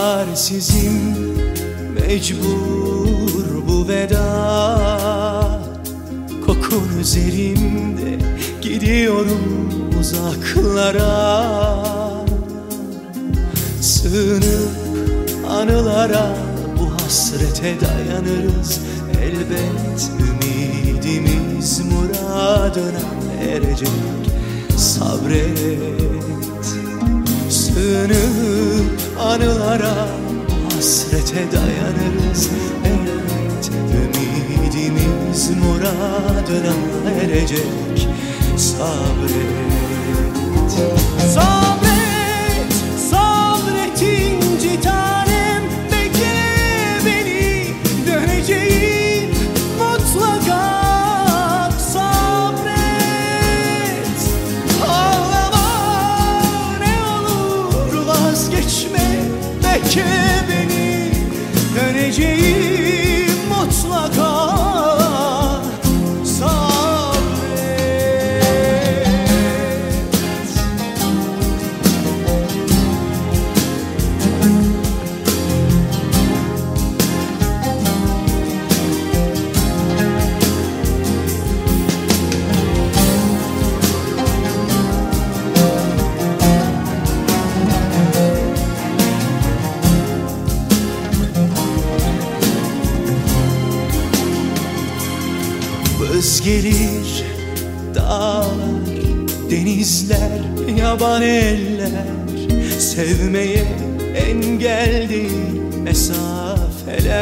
Çaresizim mecbur bu veda. Kokun üzerimde gidiyorum uzaklara. Sığınıp anılara bu hasrete dayanırız. Elbet ümidimiz muradına erecek Sabret. Sığınıp anılara hasrete dayanırız. Elbet ümidimiz muradına erecek Sabret, Vız gelir dağlar, denizler, yaban eller. Sevmeye engel mesafeler.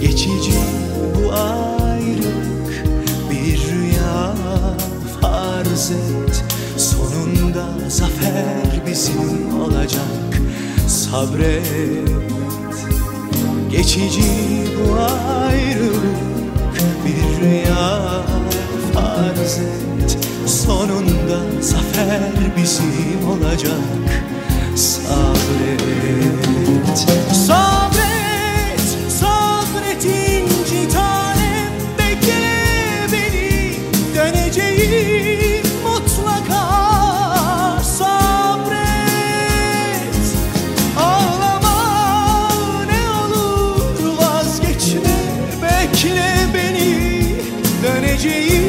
Geçici bu ayrılık bir rüya farz et. Sonunda zafer bizim olacak. Sabret. Geçici bu ayrılık Sonunda zafer bizim olacak. Sabret Sabret Sabret inci Bekle beni Döneceğim mutlaka. Sabret Ağlama ne olur Vazgeçme. Bekle beni Döneceğim